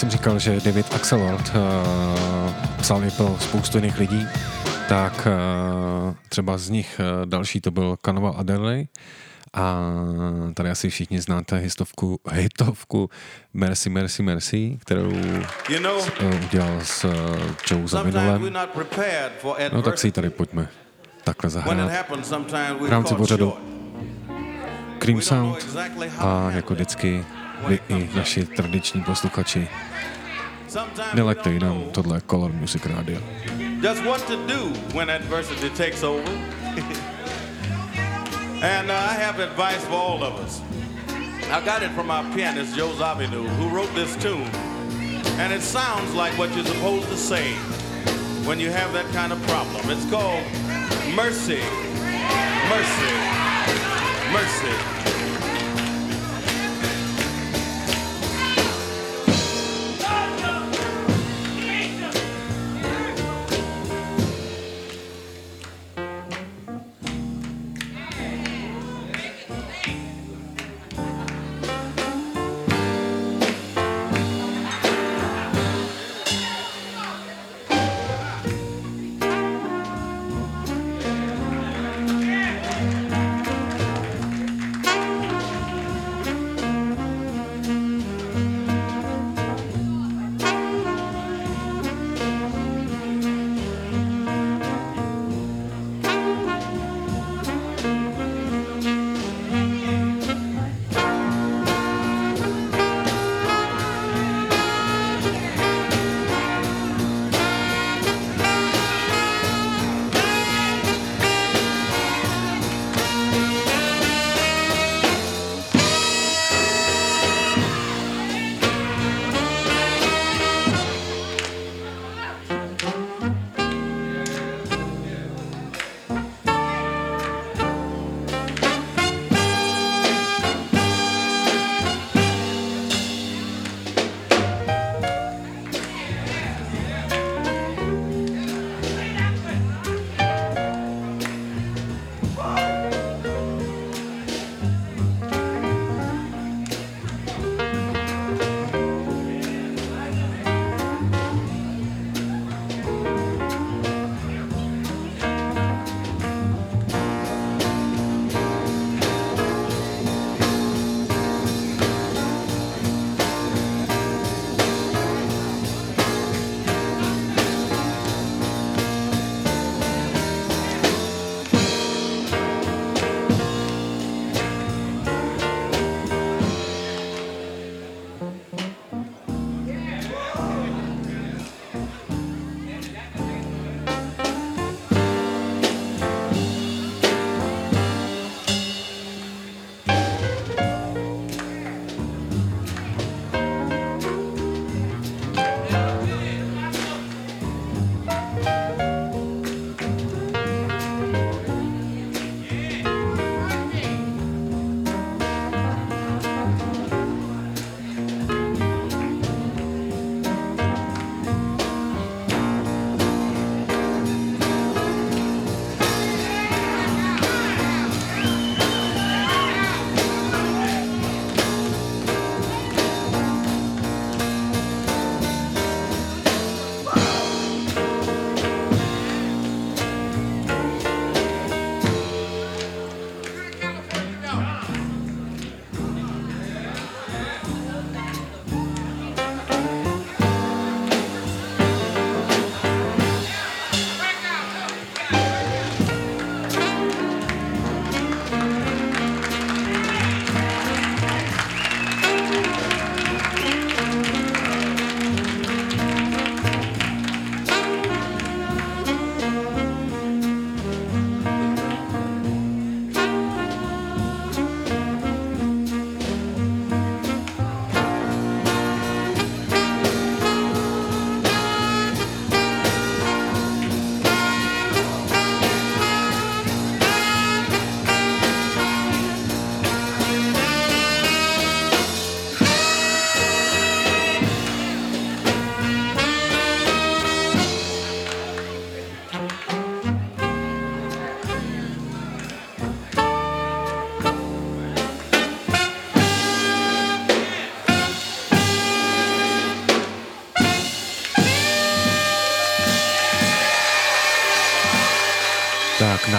Jsem říkal, že David Axelrod uh, psal i pro spoustu jiných lidí, tak uh, třeba z nich uh, další to byl Kanova Adderley a tady asi všichni znáte histovku, hitovku Mercy, Mercy, Mercy, kterou You know, uh, udělal s uh, Joe for No tak si ji tady pojďme takhle zahrát. V rámci pořadu. Cream Sound a jako vždycky vy i naši tradiční posluchači. Nelaďte jinam, tohle Color Music Radio. Just what to do when adversity takes over. and uh, I have advice for all of us. I got it from our pianist, Joe Zawinul, who wrote this tune. And it sounds like what you're supposed to say when you have that kind of problem. It's called mercy, mercy, mercy.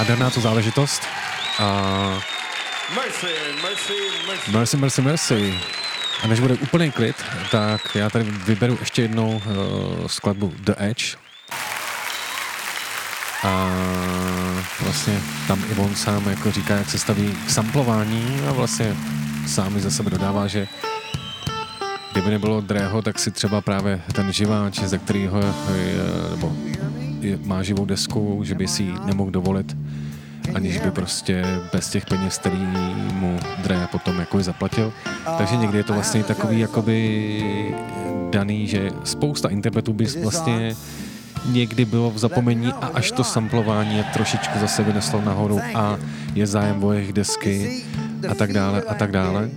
Nádherná to záležitost. A Mercy, mercy, mercy. Mercy, mercy, mercy. A než bude úplný klid, tak já tady vyberu ještě jednou uh, skladbu The Edge. A vlastně tam i on sám jako říká, jak se staví k samplování a vlastně sám za sebe dodává, že kdyby nebylo Dreho, tak si třeba právě ten živáč, ze kterého je, nebo je, má živou desku, že by si ji nemohl dovolit, aniž by prostě bez těch peněz, který mu Dre potom jako zaplatil. Takže někdy je to vlastně takový jakoby daný, že spousta interpretů by vlastně někdy bylo v zapomení a až to samplování je trošičku zase vyneslo nahoru a je zájem o jejich desky a tak dále a tak dále.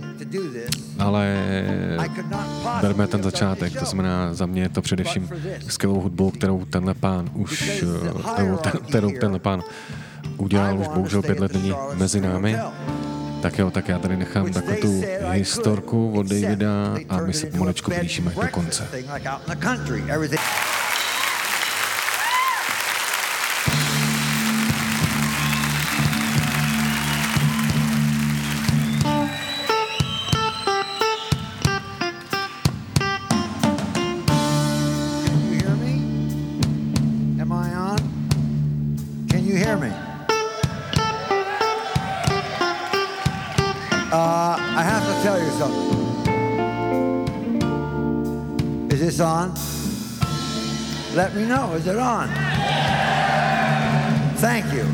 Ale berme ten začátek, to znamená za mě je to především skvělou hudbou, kterou tenhle pán už, kterou tenhle pán udělal, už bohužel pět let není mezi námi. Tak jo, tak já tady nechám takovou tu historku od Davida a my se pomalečku blížíme do konce. Is it on? Thank you.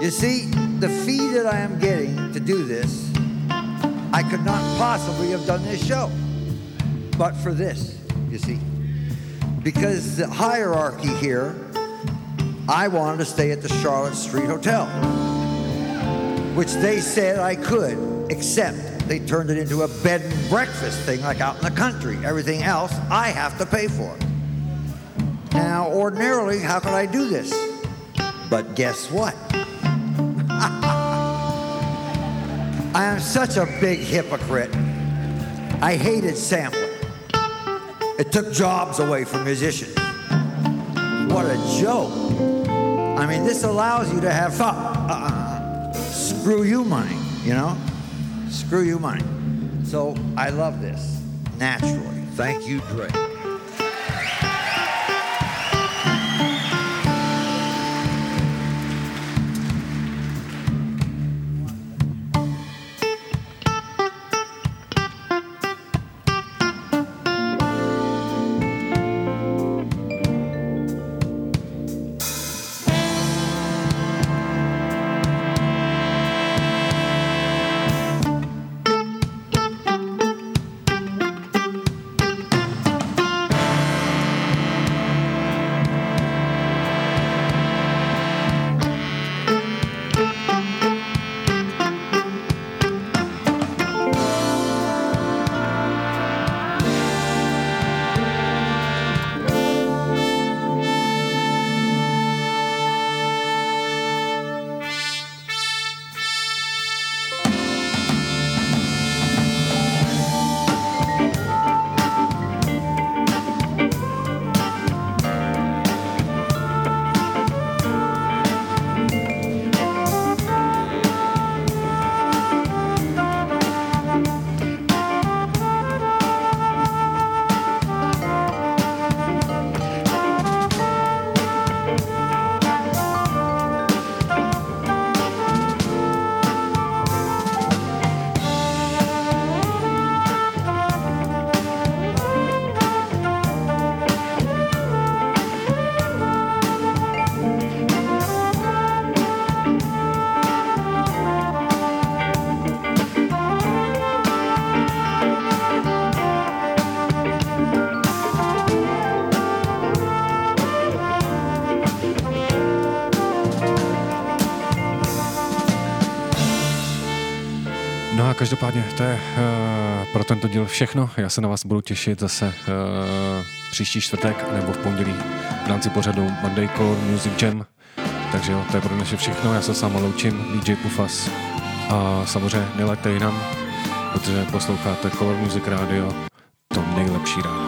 You see, the fee that I am getting to do this, I could not possibly have done this show but for this, you see because the hierarchy here, I wanted to stay at the Charlotte Street Hotel, which they said I could, except they turned it into a bed and breakfast thing like out in the country. Everything else I have to pay for. Now, ordinarily, how could I do this? But guess what? I am such a big hypocrite. I hated sampling. It took jobs away from musicians. What a joke. I mean, this allows you to have fun. Uh, screw you money, you know? Screw you money. So I love this, naturally. Thank you, Dre. To je uh, pro tento díl všechno. Já se na vás budu těšit zase uh, příští čtvrtek nebo v pondělí v rámci pořadu Monday Color Music Jam. Takže jo, to je pro dnešek všechno. Já se sám loučím, DJ Pufas. A samozřejmě nelaďte jinam, protože posloucháte Color Music Radio, to nejlepší ráno.